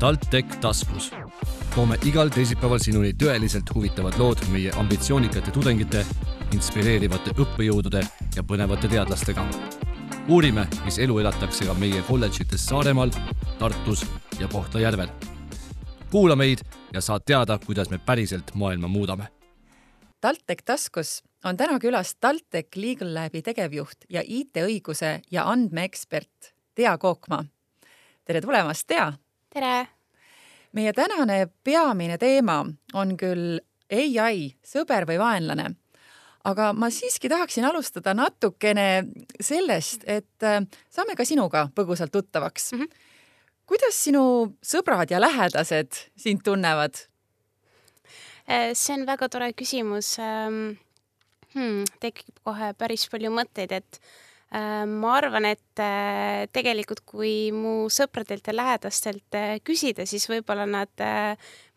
TalTech taskus. toome igal teisipäeval sinuni tõeliselt huvitavad lood meie ambitsioonikate tudengite, inspireerivate õppejõudude ja põnevate teadlastega. uurime, mis elu elatakse ka meie kolledžites Saaremaal, Tartus ja Kohtla-Järvel. kuula meid ja saad teada, kuidas me päriselt maailma muudame. TalTech taskus on täna külas TalTech Legal Labi tegevjuht ja IT-õiguse ja andmeekspert Tea Kookma. tere tulemast, Tea! Tere! meie tänane peamine teema on küll ai, sõber või vaenlane. aga ma siiski tahaksin alustada natukene sellest, et äh, saame ka sinuga põgusalt tuttavaks mm. -hmm. kuidas sinu sõbrad ja lähedased sind tunnevad? Äh, see on väga tore küsimus ähm, hmm,. tekib kohe päris palju mõtteid, et ma arvan, et äh, tegelikult kui mu sõpradelt ja lähedastelt äh, küsida, siis võib-olla nad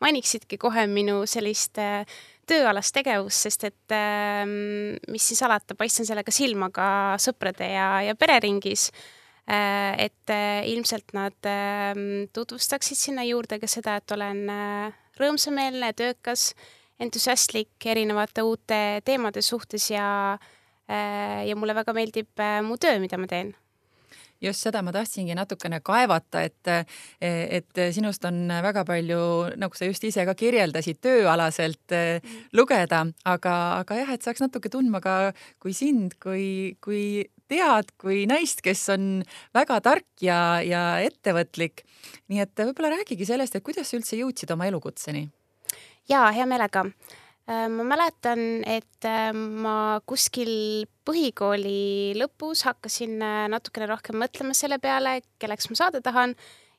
mainiksidki kohe minu sellist tööalast tegevust, sest et ähm, mis siis alata, paistan sellega silma ka sõprade ja, ja pereringis. et ilmselt nad ähm, tutvustaksid sinna juurde ka seda, et olen rõõmsameelne, töökas, entusiastlik erinevate uute teemade suhtes ja äh, Äh, ja mulle väga meeldib äh, mu töö, mida ma teen just seda ma tahtsingi natukene kaevata, et, et sinust on väga palju, nagu sa just ise ka kirjeldasid, tööalaselt mm. lugeda, aga, aga jah, et saaks natuke tundma ka kui sind, kui, kui tead, kui naist, kes on väga tark ja, ja ettevõtlik. nii et võib-olla räägigi sellest, et kuidas sa üldse jõudsid oma elukutseni? ja hea meelega Äh, ma mäletan, et äh, ma kuskil põhikooli lõpus hakkasin äh, natukene rohkem mõtlema selle peale, kelleks ma saada tahan.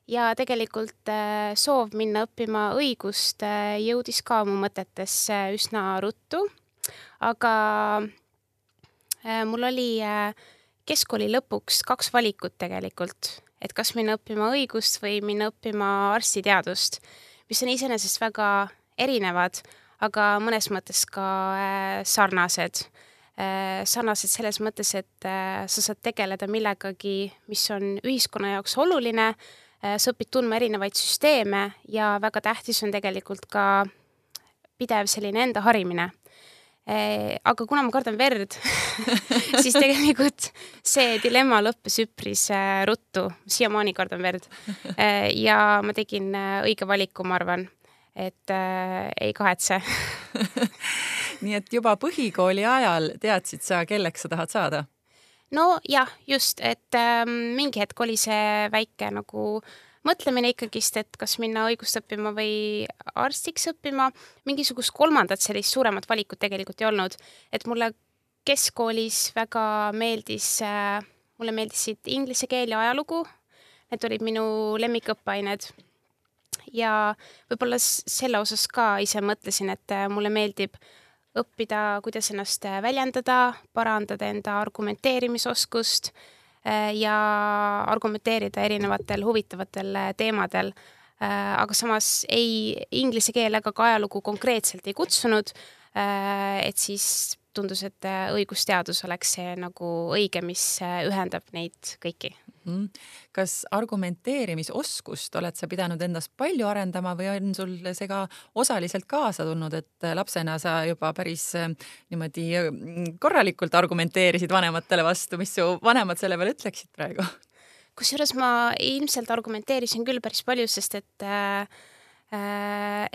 Ja tegelikult soov minna õppima õigust jõudis ka mu mõtetesse üsna ruttu. aga mul oli keskkooli lõpuks kaks valikut tegelikult, et kas minna õppima õigust või minna õppima arstiteadust, mis on iseenesest väga erinevad aga mõnes mõttes ka äh, sarnased. Äh, sarnased selles mõttes, et äh, sa saad tegeleda millegagi, mis on ühiskonna jaoks oluline, sa õpid tundma erinevaid süsteeme ja väga tähtis on tegelikult ka pidev selline enda harimine aga kuna ma kardan verd siis tegelikult see dilemma lõppes üpris ruttu, siiamaani kardan verd. ja ma tegin õige valiku, ma arvan et äh, ei kahetse nii et juba põhikooli ajal teadsid sa, kelleks sa tahad saada? nojah, just, et äh, mingi hetk oli see väike nagu mõtlemine ikkagist, et kas minna õigust õppima või arstiks õppima. mingisugust kolmandat sellist suuremat valikut tegelikult ei olnud, et mulle keskkoolis väga meeldis äh,, mulle meeldisid inglise keel ja ajalugu. Need olid minu lemmikõppeained ja võib-olla selle osas ka ise mõtlesin, et äh, mulle meeldib õppida, kuidas ennast äh, väljendada, parandada enda argumenteerimisoskust äh, ja argumenteerida erinevatel huvitavatel teemadel. aga samas ei inglise keel ega ka ajalugu konkreetselt ei kutsunud. et siis tundus, et õigusteadus oleks see nagu õige, mis ühendab neid kõiki Mhm. kas argumenteerimisoskust oled sa pidanud endas palju arendama või on sul see ka osaliselt kaasa tulnud, et lapsena sa juba päris äh, niimoodi mm, korralikult argumenteerisid vanematele vastu, mis su vanemad selle peale ütleksid praegu? kusjuures ma ilmselt argumenteerisin küll päris palju, sest et äh,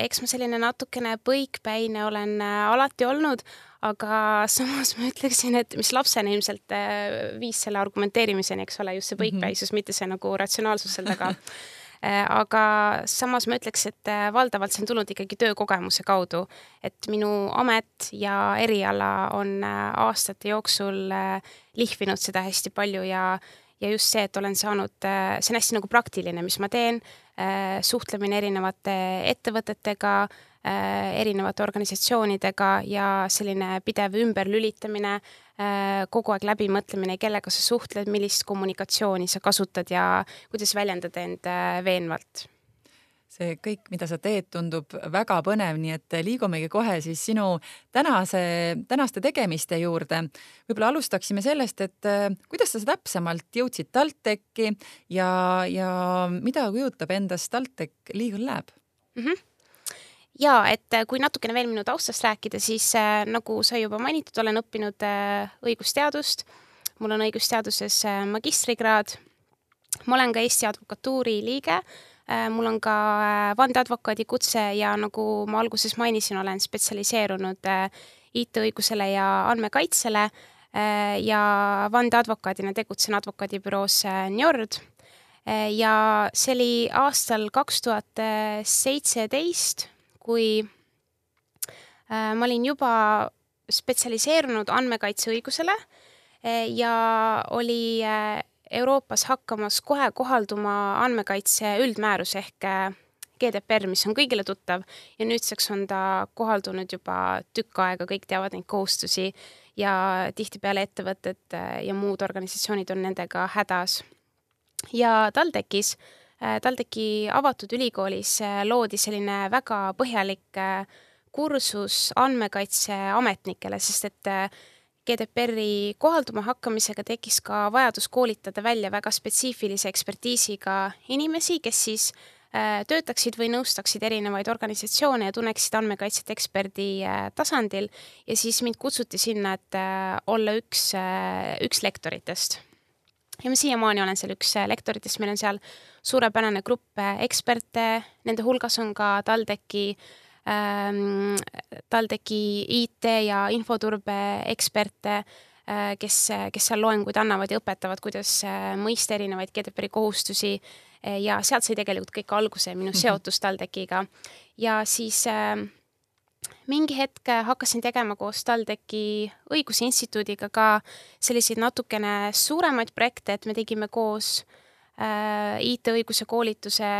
eks ma selline natukene põikpäine olen äh, alati olnud, aga samas ma ütleksin, et mis lapsena ilmselt äh, viis selle argumenteerimiseni, eks ole, just see põikpäisus mm, -hmm. mitte see nagu ratsionaalsus seal taga äh, aga samas ma ütleks, et äh, valdavalt see on tulnud ikkagi töökogemuse kaudu, et minu amet ja eriala on aastate jooksul lihvinud seda hästi palju ja ja just see, et olen saanud, see on hästi nagu praktiline, mis ma teen, suhtlemine erinevate ettevõtetega Äh, erinevate organisatsioonidega ja selline pidev ümberlülitamine, äh, kogu aeg läbimõtlemine, kellega sa suhtled, millist kommunikatsiooni sa kasutad ja kuidas väljendada end äh, veenvalt see kõik, mida sa teed, tundub väga põnev, nii et liigumegi kohe siis sinu tänase, tänaste tegemiste juurde. võib-olla alustaksime sellest, et äh, kuidas sa täpsemalt jõudsid TalTechi ja, ja mida kujutab endast TalTech Legal Lab mm? -hmm ja et äh, kui natukene veel minu taustast rääkida, siis äh, nagu sai juba mainitud, olen õppinud äh, õigusteadust. mul on õigusteaduses äh, magistrikraad. ma olen ka Eesti Advokatuuri liige äh,. Mul on ka äh, vandeadvokaadi kutse ja nagu ma alguses mainisin, olen spetsialiseerunud äh, IT-õigusele ja andmekaitsele. Äh, ja vandeadvokaadina tegutsen advokaadibüroos äh, Njord. Äh, ja see oli aastal kaks tuhat seitseteist kui äh, ma olin juba spetsialiseerunud andmekaitseõigusele äh, ja oli äh, Euroopas hakkamas kohe kohalduma andmekaitse üldmäärus ehk GDPR, mis on kõigile tuttav ja nüüdseks on ta kohaldunud juba tükk aega, kõik teavad neid kohustusi ja tihtipeale ettevõtted ja muud organisatsioonid on nendega hädas. ja TalTechis äh, Äh, TalTechi avatud ülikoolis äh, loodi selline väga põhjalik äh, kursus andmekaitseametnikele, sest et GDPR-i kohalduma hakkamisega tekkis ka vajadus koolitada välja väga spetsiifilise ekspertiisiga inimesi, kes siis töötaksid või nõustaksid erinevaid organisatsioone ja tunneksid andmekaitset eksperdi tasandil. Ja siis mind kutsuti sinna, et olla üks, üks lektoritest. Ja ma siiamaani olen seal üks äh, lektoritest, meil on seal suurepärane grupp äh, eksperte, nende hulgas on ka TalTechi ähm,, TalTechi IT ja infoturbe eksperte äh,, kes, kes seal loenguid annavad ja õpetavad, kuidas äh, mõista erinevaid GDPR-i kohustusi äh, ja sealt sai tegelikult kõik alguse, minu mhm. seotus TalTechiga. ja siis äh, mingi hetk hakkasin tegema koos TalTechi Õiguse Instituudiga ka selliseid natukene suuremaid projekte, et me tegime koos äh, IT-õiguse koolituse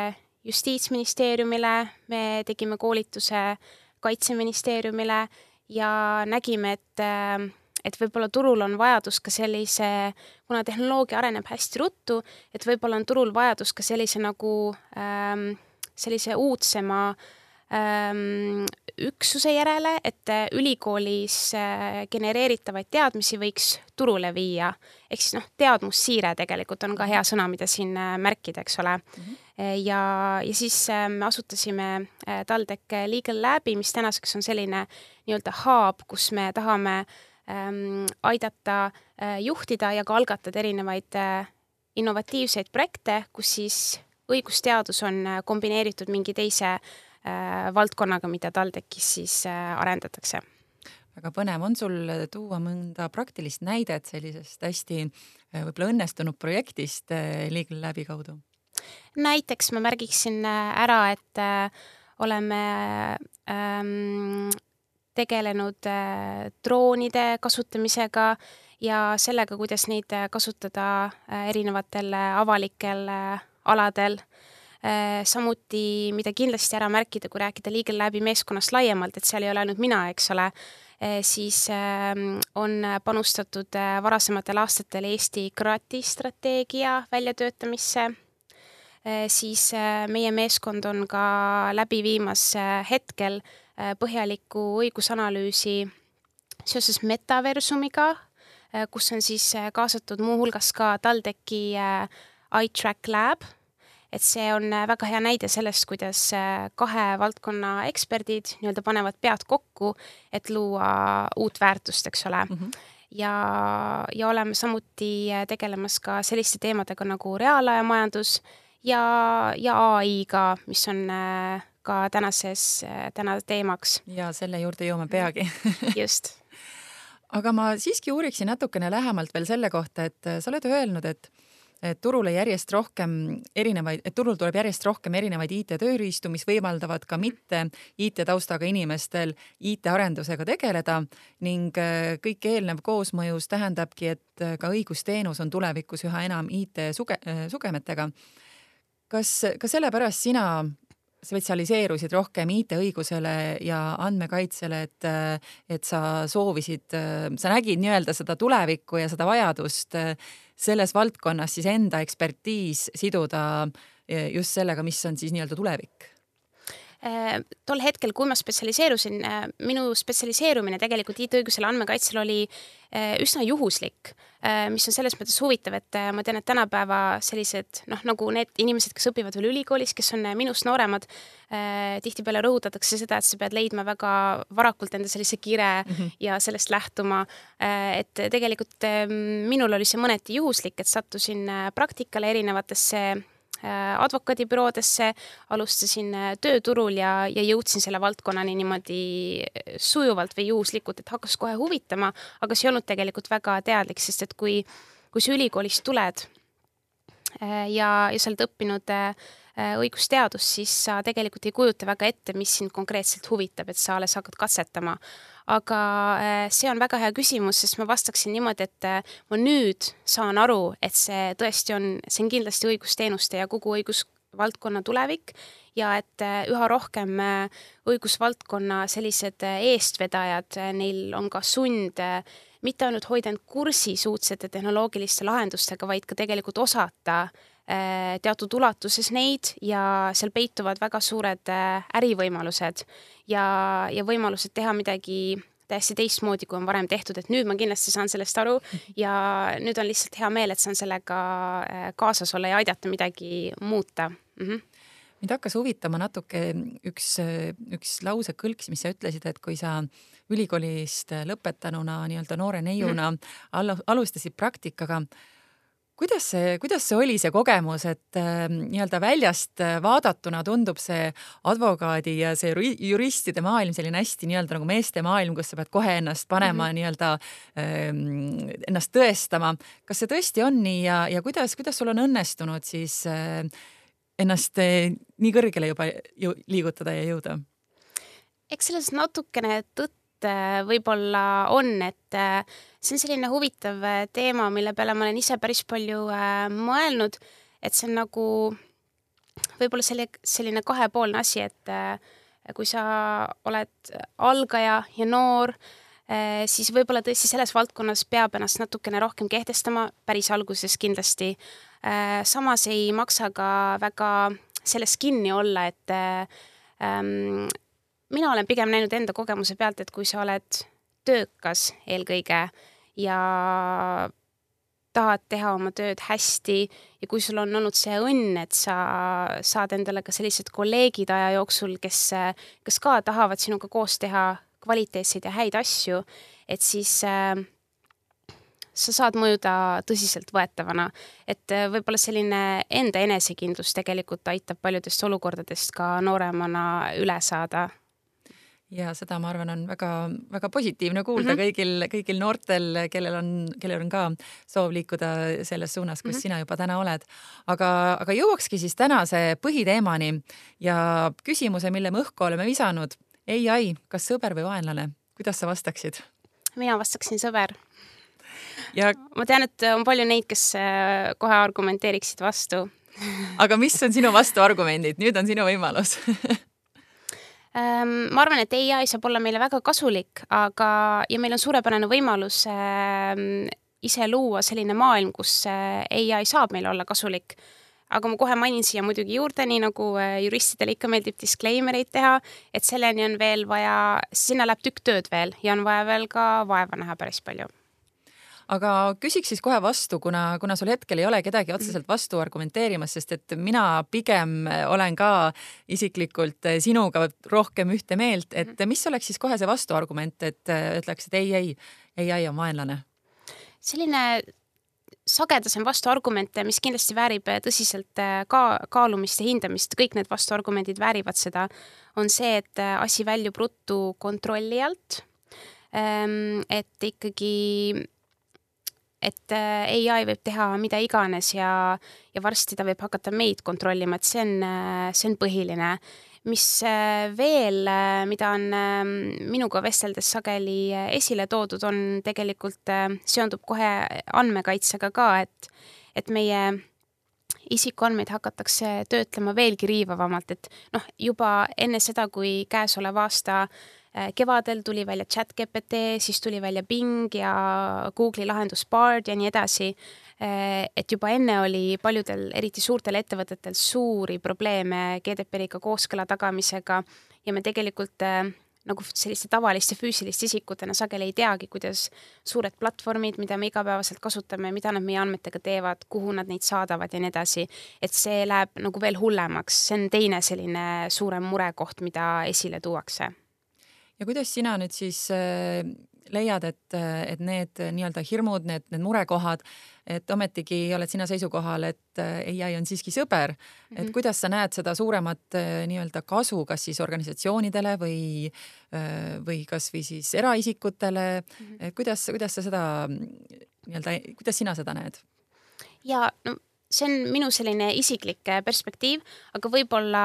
Justiitsministeeriumile, me tegime koolituse Kaitseministeeriumile ja nägime, et äh, et võib-olla turul on vajadus ka sellise, kuna tehnoloogia areneb hästi ruttu, et võib-olla on turul vajadus ka sellise nagu ähm, sellise uudsema äh, üksuse järele, et äh, ülikoolis äh, genereeritavaid teadmisi võiks turule viia. ehk siis noh, teadmussiire tegelikult on ka hea sõna, mida siin äh, märkida, eks ole mm. -hmm. ja, ja siis me asutasime TalTech Legal Labi, mis tänaseks on selline nii-öelda hub, kus me tahame ähm, aidata juhtida ja ka algatada erinevaid innovatiivseid projekte, kus siis õigusteadus on kombineeritud mingi teise äh, Äh, valdkonnaga, mida TalTechis siis äh, arendatakse väga põnev, on sul tuua mõnda praktilist näidet sellisest hästi äh, võib-olla õnnestunud projektist Legal Labi kaudu? näiteks ma märgiksin ära, et oleme ähm, tegelenud äh, droonide kasutamisega ja sellega, kuidas neid kasutada äh, erinevatel avalikel äh, aladel Äh, samuti, mida kindlasti ära märkida, kui rääkida Legal Labi meeskonnast laiemalt, et seal ei ole ainult mina, eks ole, äh, siis ähm, on panustatud äh, varasematel aastatel Eesti Krati strateegia väljatöötamisse, siis meie meeskond on ka läbi viimas hetkel põhjalikku õigusanalüüsi seoses metaversumiga, kus on siis kaasatud muuhulgas ka TalTechi iTrack Lab et see on äh, väga hea näide sellest, kuidas äh, kahe valdkonna eksperdid nii-öelda panevad pead kokku, et luua uut väärtust, eks ole mm. -hmm ja, ja oleme samuti äh, tegelemas ka selliste teemadega nagu reaalajamajandus ja, ja ai-ga, mis on ka tänases, täna teemaks. ja selle juurde jõuame peagi just aga ma siiski uuriksin natukene lähemalt veel selle kohta, et sa oled öelnud, et et turule järjest rohkem erinevaid, et turul tuleb järjest rohkem erinevaid IT-tööriistu, mis võimaldavad ka mitte IT-taustaga inimestel IT-arendusega tegeleda ning äh, kõik eelnev koosmõjus tähendabki, et äh, ka õigusteenus on tulevikus üha enam IT-sugemetega. Äh, kas, ka sellepärast sina spetsialiseerusid rohkem IT-õigusele ja andmekaitsele, et, et sa soovisid, sa nägid nii-öelda seda tulevikku ja seda vajadust selles valdkonnas siis enda ekspertiis siduda e, just sellega, mis on siis nii-öelda tulevik tol hetkel, kui ma spetsialiseerusin, äh, minu spetsialiseerumine tegelikult IT-õigusele andmekaitsel oli äh, üsna juhuslik, mis on selles mõttes huvitav, et ma tean, et tänapäeva sellised noh, nagu need inimesed, kes õpivad veel ülikoolis, kes on minust nooremad, tihtipeale rõhutatakse seda, et sa pead leidma väga varakult enda sellise kire mm -hmm. ja sellest lähtuma. et tegelikult minul oli see mõneti juhuslik, et sattusin praktikale erinevatesse Äh, advokaadibüroodesse, alustasin äh, tööturul ja, ja jõudsin selle valdkonnani niimoodi äh, sujuvalt või juhuslikult, et hakkas kohe huvitama, aga see ei olnud tegelikult väga teadlik, sest et kui, kui sa ülikoolist tuled ja, ja sa oled õppinud õigusteadust, siis sa tegelikult ei kujuta väga ette, mis sind konkreetselt huvitab, et sa alles hakkad katsetama aga äh, see on väga hea küsimus, sest ma vastaksin niimoodi, et äh, ma nüüd saan aru, et see tõesti on, see on kindlasti õigusteenuste ja kogu õigusvaldkonna tulevik ja et äh, üha rohkem õigusvaldkonna sellised eestvedajad, neil on ka sund mitte ainult hoida end kursis uudsete tehnoloogiliste lahendustega, vaid ka tegelikult osata teatud ulatuses neid ja seal peituvad väga suured ärivõimalused ja, ja võimalused teha midagi täiesti teistmoodi, kui on varem tehtud, et nüüd ma kindlasti saan sellest aru ja nüüd on lihtsalt hea meel, et saan sellega äh, kaasas olla ja aidata midagi muuta mm. -hmm mind hakkas huvitama natuke üks, üks lausekõlks, mis sa ütlesid, et kui sa ülikoolist lõpetanuna nii-öelda noore neiuna mm -hmm. alustasid praktikaga kuidas see, kuidas see oli, see kogemus, et äh, nii-öelda väljast äh, vaadatuna tundub see advokaadi ja see juristide maailm selline hästi nii-öelda nagu meeste maailm, kus sa pead kohe ennast panema mm -hmm. nii-öelda äh, ennast tõestama. kas see tõesti on nii ja, ja kuidas, kuidas sul on õnnestunud siis äh, ennast äh, nii kõrgele juba ju, liigutada ja jõuda? eks selles natukene tõtt võib-olla on, et äh, see on selline huvitav äh, teema, mille peale ma olen ise päris palju äh, mõelnud, et see on nagu võib-olla selle, selline kahepoolne asi, et äh, kui sa oled algaja ja noor, siis võib-olla tõesti selles valdkonnas peab ennast natukene rohkem kehtestama, päris alguses kindlasti. samas ei maksa ka väga selles kinni olla, et ähm, mina olen pigem näinud enda kogemuse pealt, et kui sa oled töökas eelkõige ja tahad teha oma tööd hästi ja kui sul on olnud see õnn, et sa saad endale ka sellised kolleegid aja jooksul, kes, kes ka tahavad sinuga koos teha kvaliteetseid ja häid asju, et siis äh, sa saad mõjuda tõsiseltvõetavana. et äh, võib-olla selline enda enesekindlus tegelikult aitab paljudest olukordadest ka nooremana üle saada ja seda, ma arvan, on väga-väga positiivne kuulda mm -hmm. kõigil, kõigil noortel, kellel on, kellel on ka soov liikuda selles suunas, kus mm -hmm. sina juba täna oled. aga, aga jõuakski siis tänase põhiteemani ja küsimuse, mille me õhku oleme visanud. ai, kas sõber või vaenlane, kuidas sa vastaksid? mina vastaksin sõber. ja ma tean, et on palju neid, kes äh, kohe argumenteeriksid vastu aga mis on sinu vastuargumendid, nüüd on sinu võimalus ma arvan, et ai saab olla meile väga kasulik, aga, ja meil on suurepärane võimalus ehm, ise luua selline maailm, kus äh, ai saab meile olla kasulik. aga ma kohe mainin siia muidugi juurde, nii nagu äh, juristidele ikka meeldib disclaimer eid teha, et selleni on veel vaja, sinna läheb tükk tööd veel ja on vaja veel ka vaeva näha päris palju aga küsiks siis kohe vastu, kuna, kuna sul hetkel ei ole kedagi otseselt vastu argumenteerimas, sest et mina pigem olen ka isiklikult sinuga rohkem ühte meelt, et mhm. mis oleks siis kohe see vastuargument, et ütleks, et ei, ei, ei, ei on vaenlane? selline sagedasem vastuargumente, mis kindlasti väärib tõsiselt ka kaalumist ja hindamist, kõik need vastuargumendid väärivad seda, on see, et asi väljub ruttu kontrolli alt. Ehm, et ikkagi et äh, ai võib teha mida iganes ja, ja varsti ta võib hakata meid kontrollima, et see on, äh, see on põhiline. mis äh, veel, mida on ähm, minuga vesteldes sageli esile toodud, on tegelikult, seondub kohe andmekaitsega ka, et, et meie isikuandmeid hakatakse töötlema veelgi riivavamalt, et noh, juba enne seda, kui käesoleva aasta äh, kevadel tuli välja chat GPT, siis tuli välja Bing ja Google'i lahendus Bard ja nii edasi. et juba enne oli paljudel, eriti suurtel ettevõtetel, suuri probleeme GDPR-iga kooskõla tagamisega ja me tegelikult nagu selliste tavaliste füüsiliste isikutena sageli ei teagi, kuidas suured platvormid, mida me igapäevaselt kasutame, mida nad meie andmetega teevad, kuhu nad neid saadavad ja nii edasi, et see läheb nagu veel hullemaks, see on teine selline suurem murekoht, mida esile tuuakse. Ja kuidas sina nüüd siis äh, leiad, et, et need nii-öelda hirmud, need, need murekohad, et ometigi oled sina seisukohal, et ai on siiski sõber et mhm. kuidas sa näed seda suuremat nii-öelda kasu, kas siis organisatsioonidele või, või kasvõi siis eraisikutele -hmm. et kuidas, kuidas sa seda nii-öelda, kuidas sina seda näed? ja no see on minu selline isiklik perspektiiv, aga võib-olla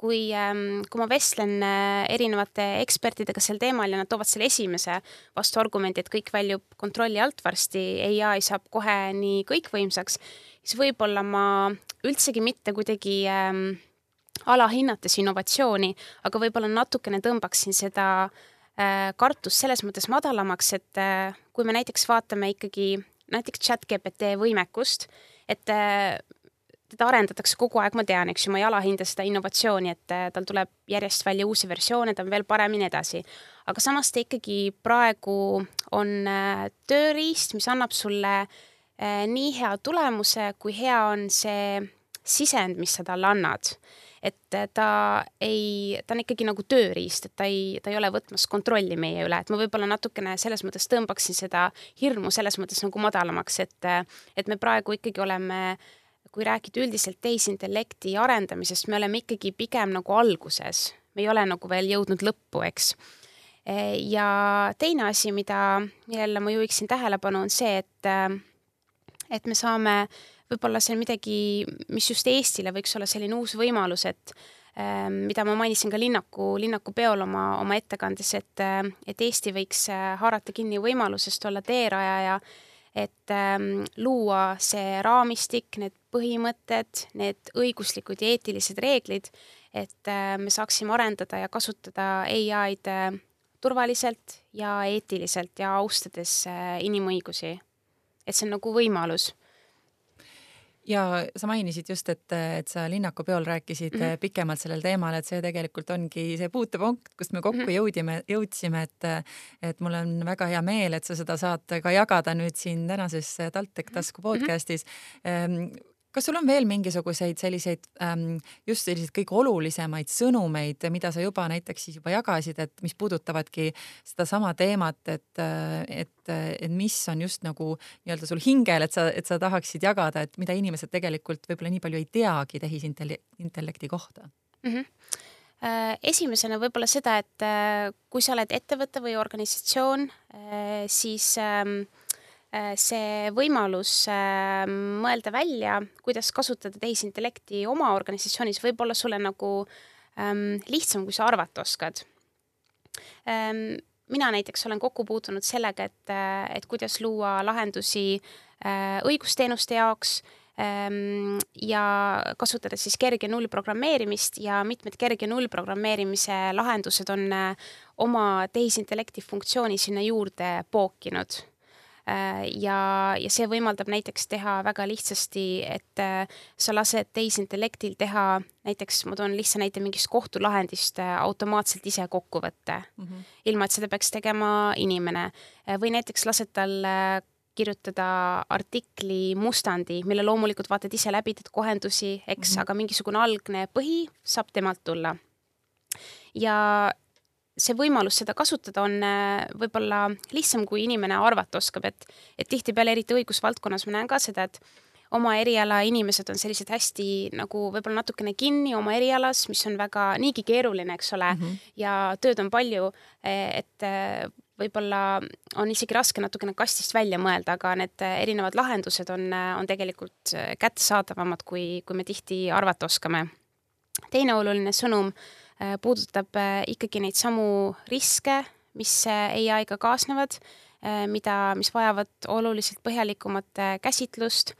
kui, ähm, kui ma vestlen äh, erinevate ekspertidega sel teemal ja nad toovad selle esimese vastuargumendi, et kõik väljub kontrolli alt varsti, ai saab kohe nii kõikvõimsaks, siis võib-olla ma üldsegi mitte kuidagi ähm, alahinnates innovatsiooni, aga võib-olla natukene tõmbaksin seda äh, kartust selles mõttes madalamaks, et äh, kui me näiteks vaatame ikkagi näiteks chat GPT võimekust, et äh, teda arendatakse kogu aeg, ma tean, eks ju, ma ei alahinda seda innovatsiooni, et äh, tal tuleb järjest välja uusi versioone, ta on veel parem ja nii edasi. aga samas ta ikkagi praegu on äh, tööriist, mis annab sulle äh, nii hea tulemuse, kui hea on see sisend, mis sa talle annad et ta ei, ta on ikkagi nagu tööriist, et ta ei, ta ei ole võtmas kontrolli meie üle, et ma võib-olla natukene selles mõttes tõmbaksin seda hirmu selles mõttes nagu madalamaks, et, et me praegu ikkagi oleme äh, kui rääkida üldiselt tehisintellekti arendamisest, me oleme ikkagi pigem nagu alguses, me ei ole nagu veel jõudnud lõppu, eks. ja teine asi, mida, millele ma juhiksin tähelepanu, on see, et, et me saame, võib-olla see on midagi, mis just Eestile võiks olla selline uus võimalus, et mida ma mainisin ka linnaku, linnaku peol oma, oma ettekandes, et, et Eesti võiks haarata kinni võimalusest olla teerajaja et ähm, luua see raamistik, need põhimõtted, need õiguslikud ja eetilised reeglid, et äh, me saaksime arendada ja kasutada ai-d äh, turvaliselt ja eetiliselt ja austades äh, inimõigusi. et see on nagu võimalus ja sa mainisid just, et, et sa linnaku peol rääkisid mm -hmm. pikemalt sellel teemal, et see tegelikult ongi see puutepunkt, kust me kokku mm -hmm. jõudime, jõudsime, et, et mul on väga hea meel, et sa seda saad ka jagada nüüd siin tänases TalTech tasku mhm. podcastis mm. -hmm kas sul on veel mingisuguseid selliseid ähm, just selliseid kõige olulisemaid sõnumeid, mida sa juba näiteks siis juba jagasid, et mis puudutavadki sedasama teemat, et, et, et mis on just nagu nii-öelda sul hingel, et sa, et sa tahaksid jagada, et mida inimesed tegelikult võib-olla nii palju ei teagi tehisintellekti kohta mm? -hmm esimesena võib-olla seda, et äh, kui sa oled ettevõte või organisatsioon, äh, siis Äh, see võimalus äh, mõelda välja, kuidas kasutada tehisintellekti oma organisatsioonis, võib olla sulle nagu ähm, lihtsam, kui sa arvata oskad ähm,. mina näiteks olen kokku puutunud sellega, et, äh, et kuidas luua lahendusi äh, õigusteenuste jaoks ähm, ja kasutades siis kerge nullprogrammeerimist ja mitmed kerge nullprogrammeerimise lahendused on äh, oma tehisintellekti funktsiooni sinna juurde pookinud Äh, ja, ja see võimaldab näiteks teha väga lihtsasti, et äh, sa lased tehisintellektil teha näiteks, ma toon lihtsa näite mingist kohtulahendist äh, automaatselt ise kokkuvõtte mm, -hmm. ilma et seda peaks tegema inimene. või näiteks lased tal kirjutada artikli mustandi, mille loomulikult vaatad ise läbi, teed kohendusi, eks mm, -hmm. aga mingisugune algne põhi saab temalt tulla. ja see võimalus seda kasutada on äh, võib-olla lihtsam, kui inimene arvata oskab, et, et tihtipeale, eriti õigusvaldkonnas ma näen ka seda, et oma eriala inimesed on sellised hästi nagu võib-olla natukene kinni oma erialas, mis on väga niigi keeruline, eks ole mm, -hmm. ja tööd on palju, e, et e, võib-olla on isegi raske natukene kastist välja mõelda, aga need erinevad lahendused on, on tegelikult kättesaadavamad, kui, kui me tihti arvata oskame. teine oluline sõnum puudutab äh, ikkagi neid samu riske, mis äh, ai-ga kaasnevad, mida, mis vajavad oluliselt põhjalikumat käsitlust.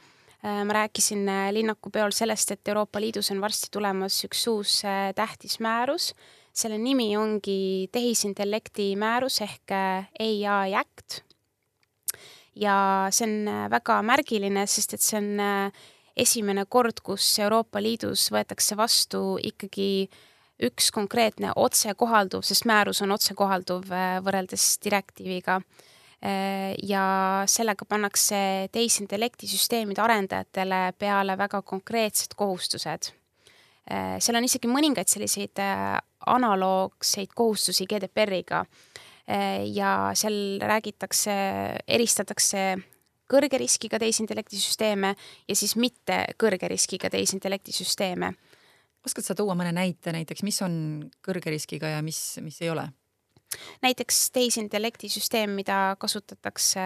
ma rääkisin linnaku peol sellest, et Euroopa Liidus on varsti tulemas üks uus tähtis määrus. selle nimi ongi tehisintellekti määrus ehk ai Act ja see on väga märgiline, sest et see on esimene kord, kus Euroopa Liidus võetakse vastu ikkagi üks konkreetne otsekohalduv, sest määrus on otsekohalduv võrreldes direktiiviga. Ja sellega pannakse tehisintellekti süsteemide arendajatele peale väga konkreetsed kohustused. Äh, seal on isegi mõningaid selliseid äh, analoogseid kohustusi GDPR-iga äh, ja seal räägitakse, eristatakse kõrge riskiga tehisintellekti süsteeme ja siis mitte kõrge riskiga tehisintellekti süsteeme. Oskad sa tuua mõne näite näiteks, mis on kõrge riskiga ja mis, mis ei ole? näiteks tehisintellekti süsteem, mida kasutatakse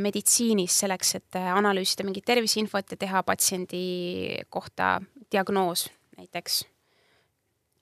meditsiinis selleks, et analüüsida mingit terviseinfot ja teha patsiendi kohta diagnoos näiteks.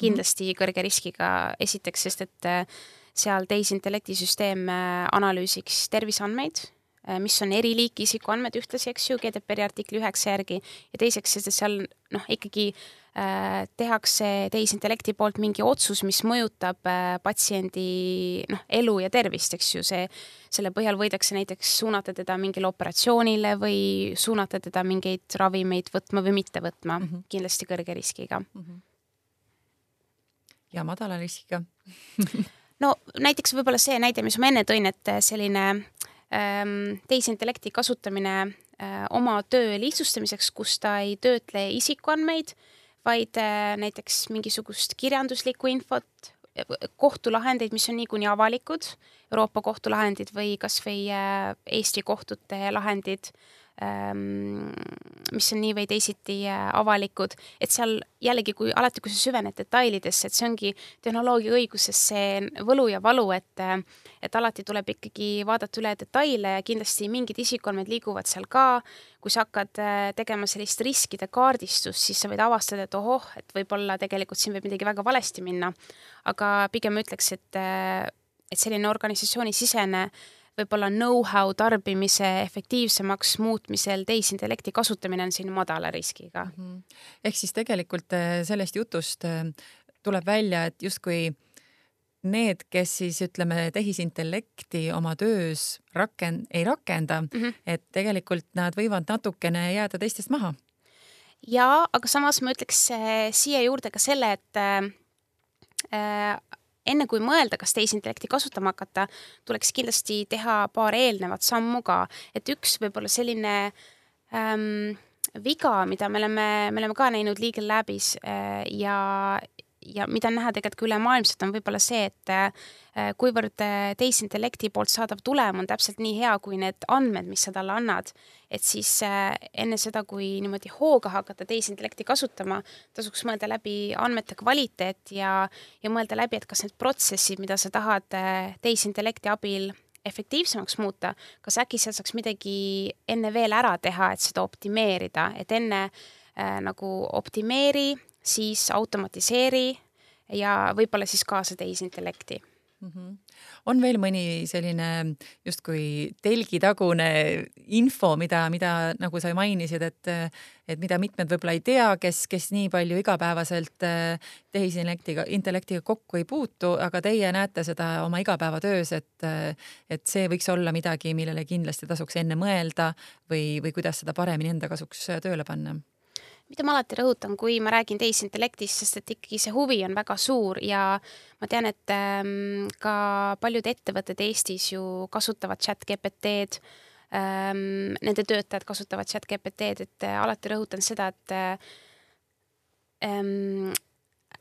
kindlasti -hmm. kõrge riskiga esiteks, sest et äh, seal tehisintellekti süsteem äh, analüüsiks terviseandmeid, äh, mis on eri liiki isikuandmed ühtlasi, eks ju, GDPR-i artikli üheksa järgi ja teiseks, sest et seal noh, ikkagi äh, tehakse tehisintellekti poolt mingi otsus, mis mõjutab äh, patsiendi noh, elu ja tervist, eks ju, see selle põhjal võidakse näiteks suunata teda mingile operatsioonile või suunata teda mingeid ravimeid võtma või mitte võtma mm, -hmm. kindlasti kõrge riskiga mm. -hmm. ja madala riskiga no näiteks võib-olla see näide, mis ma enne tõin, et selline ähm, tehisintellekti kasutamine äh, oma töö lihtsustamiseks, kus ta ei töötle isikuandmeid, vaid äh, näiteks mingisugust kirjanduslikku infot, kohtulahendeid, mis on niikuinii avalikud, Euroopa kohtulahendid või kas või äh, Eesti kohtute lahendid, mis on nii või teisiti äh, avalikud, et seal jällegi, kui alati, kui sa süvened detailidesse, et see ongi tehnoloogia õiguses see võlu ja valu, et äh, et alati tuleb ikkagi vaadata üle detaile ja kindlasti mingid isikuandmed liiguvad seal ka. kui sa hakkad tegema sellist riskide kaardistust, siis sa võid avastada, et ohoh, et võib-olla tegelikult siin võib midagi väga valesti minna. aga pigem ütleks, et et selline organisatsioonisisene võib-olla know-how tarbimise efektiivsemaks muutmisel tehisintellekti kasutamine on siin madala riskiga mm. -hmm. ehk siis tegelikult äh, sellest jutust äh, tuleb välja, et justkui need, kes siis ütleme, tehisintellekti oma töös raken-, ei rakenda mm, -hmm. et tegelikult nad võivad natukene jääda teistest maha. ja, aga samas ma ütleks äh, siia juurde ka selle, et äh, enne kui mõelda, kas tehisintellekti kasutama hakata, tuleks kindlasti teha paar eelnevat sammu ka, et üks võib-olla selline ähm, viga, mida me oleme, me oleme ka näinud Legal Labis äh, ja, ja mida on näha tegelikult ka ülemaailmselt, on võib-olla see, et äh, kuivõrd äh, tehisintellekti poolt saadav tulem on täpselt nii hea, kui need andmed, mis sa talle annad, et siis äh, enne seda, kui niimoodi hooga hakata tehisintellekti kasutama, tasuks mõelda läbi andmete kvaliteet ja, ja mõelda läbi, et kas need protsessid, mida sa tahad tehisintellekti abil efektiivsemaks muuta, kas äkki seal saaks midagi enne veel ära teha, et seda optimeerida, et enne äh, nagu optimeeri siis automatiseeri ja võib-olla siis kaasa tehisintellekti mm. -hmm. on veel mõni selline justkui telgitagune info, mida, mida nagu sa mainisid, et, et mida mitmed võib-olla ei tea, kes, kes nii palju igapäevaselt äh, tehisintellektiga, intellektiga kokku ei puutu, aga teie näete seda oma igapäevatöös, et, et see võiks olla midagi, millele kindlasti tasuks enne mõelda või, või kuidas seda paremini enda kasuks tööle panna mida ma alati rõhutan, kui ma räägin tehisintellektist, sest et ikkagi see huvi on väga suur ja ma tean, et ähm, ka paljud ettevõtted Eestis ju kasutavad chat GPT-d ähm,, nende töötajad kasutavad chat GPT-d, et äh, alati rõhutan seda, et äh, ähm,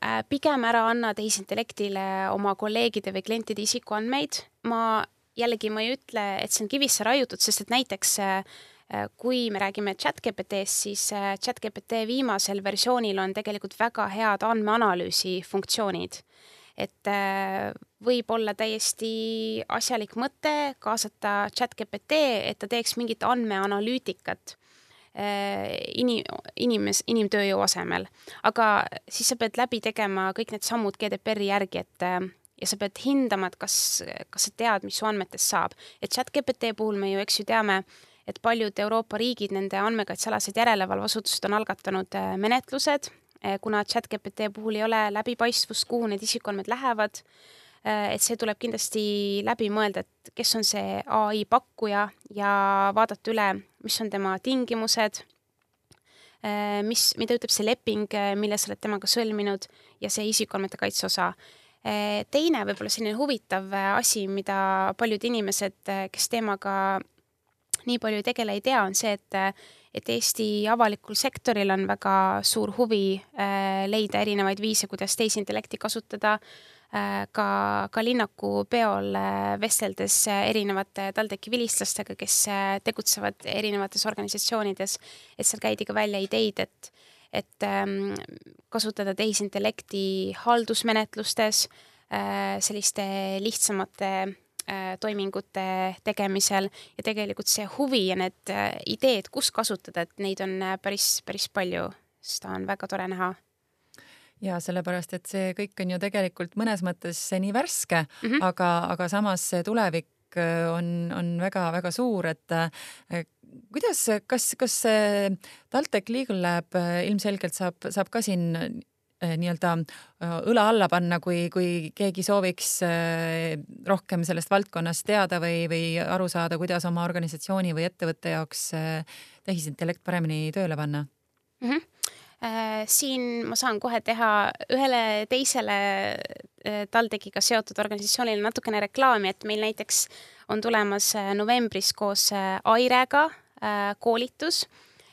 äh, pigem ära anna tehisintellektile oma kolleegide või klientide isikuandmeid, ma jällegi, ma ei ütle, et see on kivisse raiutud, sest et näiteks Äh, kui me räägime chat-GPT-st, siis äh, chat-GPT viimasel versioonil on tegelikult väga head andmeanalüüsi funktsioonid. et äh, võib olla täiesti asjalik mõte kaasata chat-GPT, et ta teeks mingit andmeanalüütikat inim, inimes, inimtööjõu asemel. aga siis sa pead läbi tegema kõik need sammud GDPR-i järgi, et ja sa pead hindama, et kas, kas sa tead, mis su andmetest saab. et chat-GPT puhul me ju, eks ju, teame, et paljud Euroopa riigid, nende andmekaitsealased järelevalveasutused on algatanud äh, menetlused, äh, kuna chat-GPT puhul ei ole läbipaistvust, kuhu need isikuandmed lähevad. et see tuleb kindlasti läbi mõelda, et kes on see ai pakkuja ja vaadata üle, mis on tema tingimused Äh, mis, mida ütleb see leping, äh, mille sa oled temaga sõlminud ja see isikuandmete kaitse osa. Äh, teine võib-olla selline huvitav asi, mida paljud inimesed, kes teemaga nii palju tegele, ei tea, on see, et et Eesti avalikul sektoril on väga suur huvi leida erinevaid viise, kuidas tehisintellekti kasutada Äh, ka, ka linnaku peol äh, vesteldes äh, erinevate TalTechi vilistlastega, kes tegutsevad erinevates organisatsioonides, et seal käidi ka välja ideid, et, et ähm, kasutada tehisintellekti haldusmenetlustes, selliste lihtsamate toimingute tegemisel ja tegelikult see huvi ja need ideed, kus kasutada, et neid on päris, päris palju, seda on väga tore näha ja sellepärast, et see kõik on ju tegelikult mõnes mõttes nii värske mm, -hmm. aga, aga samas see tulevik äh, on, on väga-väga suur, et äh, kuidas, kas, kas TalTech Legal Lab äh, ilmselgelt saab, saab ka siin nii-öelda õla alla panna, kui, kui keegi sooviks rohkem sellest valdkonnast teada või, või aru saada, kuidas oma organisatsiooni või ettevõtte jaoks tehisintellekt paremini tööle panna mm? -hmm siin ma saan kohe teha ühele teisele TalTechiga seotud organisatsioonile natukene reklaami, et meil näiteks on tulemas novembris koos Airega koolitus,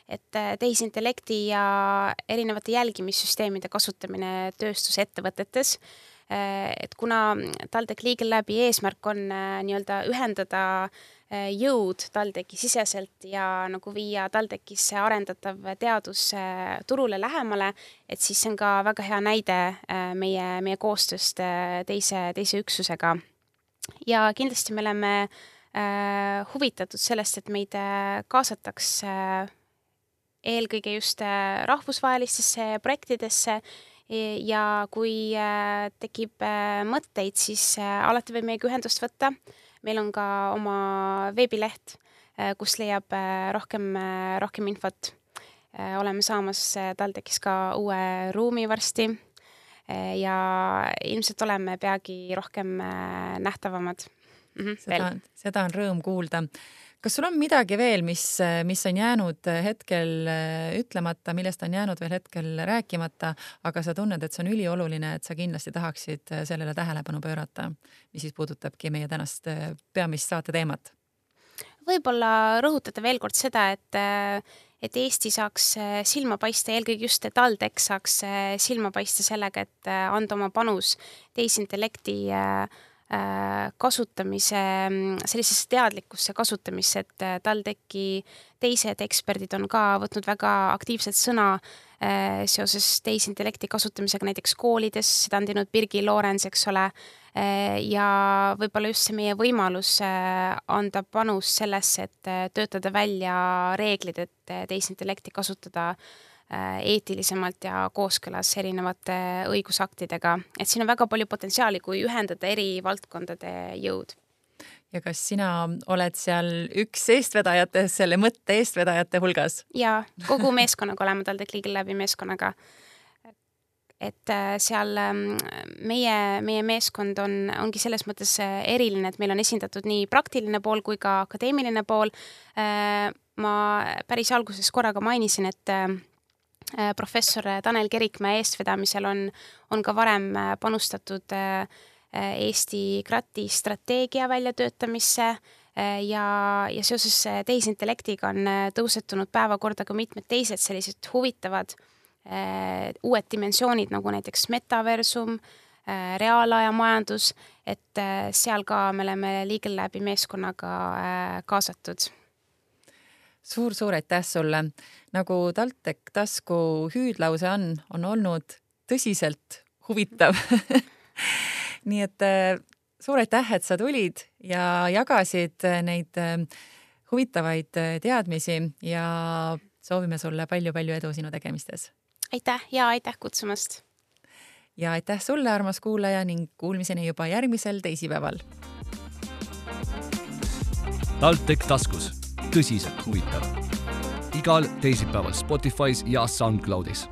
et tehisintellekti ja erinevate jälgimissüsteemide kasutamine tööstusettevõtetes et kuna TalTech Legal Labi eesmärk on nii-öelda ühendada äh, Äh, jõud TalTechi siseselt ja nagu viia TalTechisse arendatav teadus äh, turule lähemale, et siis see on ka väga hea näide äh, meie, meie koostööst teise, teise üksusega. ja kindlasti me oleme huvitatud sellest, et meid kaasataks eelkõige just rahvusvahelistesse projektidesse. Ja kui tekib mõtteid, siis alati võib meiega ühendust võtta. Meil on ka oma veebileht, äh, kus leiab äh, rohkem, äh, rohkem infot. oleme saamas TalTechis ka uue ruumi varsti. Ja ilmselt oleme peagi rohkem nähtavamad. Mm. -hmm, seda, seda on rõõm kuulda kas sul on midagi veel, mis, mis on jäänud hetkel äh, ütlemata, millest on jäänud veel hetkel rääkimata, aga sa tunned, et see on ülioluline, et sa kindlasti tahaksid äh, sellele tähelepanu pöörata, mis siis puudutabki meie tänast äh, peamist saate teemat? võib-olla rõhutada veel kord seda, et et Eesti saaks silma paista, eelkõige just TalTech saaks silma paista sellega, et anda oma panus tehisintellekti äh, Äh, kasutamise, sellisesse teadlikkusse kasutamisse, et äh, TalTechi teised eksperdid on ka võtnud väga aktiivselt sõna äh, seoses tehisintellekti kasutamisega näiteks koolides, seda on teinud Birgi Loorens, eks ole, ja võib-olla just see meie võimalus anda panus sellesse, et töötada välja reeglid, et tehisintellekti kasutada äh, Äh, eetilisemalt ja kooskõlas erinevate õigusaktidega, et siin on väga palju potentsiaali, kui ühendada eri valdkondade jõud. ja kas sina oled seal üks eestvedajatest, selle mõtte eestvedajate hulgas? ja kogu meeskonnaga oleme TalTech Legal Labi meeskonnaga. et äh, seal ähm, meie, meie meeskond on, ongi selles mõttes äh, eriline, et meil on esindatud nii praktiline pool kui ka akadeemiline pool. ma päris alguses korraga mainisin, et Äh, professor Tanel Kerikmäe eestvedamisel on, on ka varem äh, panustatud äh, Eesti krati strateegia väljatöötamisse ja, ja seoses tehisintellektiga on tõusetunud päevakorda ka mitmed teised sellised huvitavad uued dimensioonid, nagu näiteks metaversum, reaalajamajandus, et seal ka me oleme Legal Labi meeskonnaga kaasatud suur-suur aitäh sulle. nagu TalTech tasku hüüdlause on, on olnud tõsiselt huvitav nii et äh, suur aitäh, et sa tulid ja jagasid äh, neid äh, huvitavaid teadmisi ja soovime sulle palju-palju edu sinu tegemistes. aitäh ja aitäh kutsumast. ja aitäh sulle, armas kuulaja ning kuulmiseni juba järgmisel teisipäeval. TalTech taskus tõsiselt huvitav. igal teisipäeval Spotify's ja SoundCloudis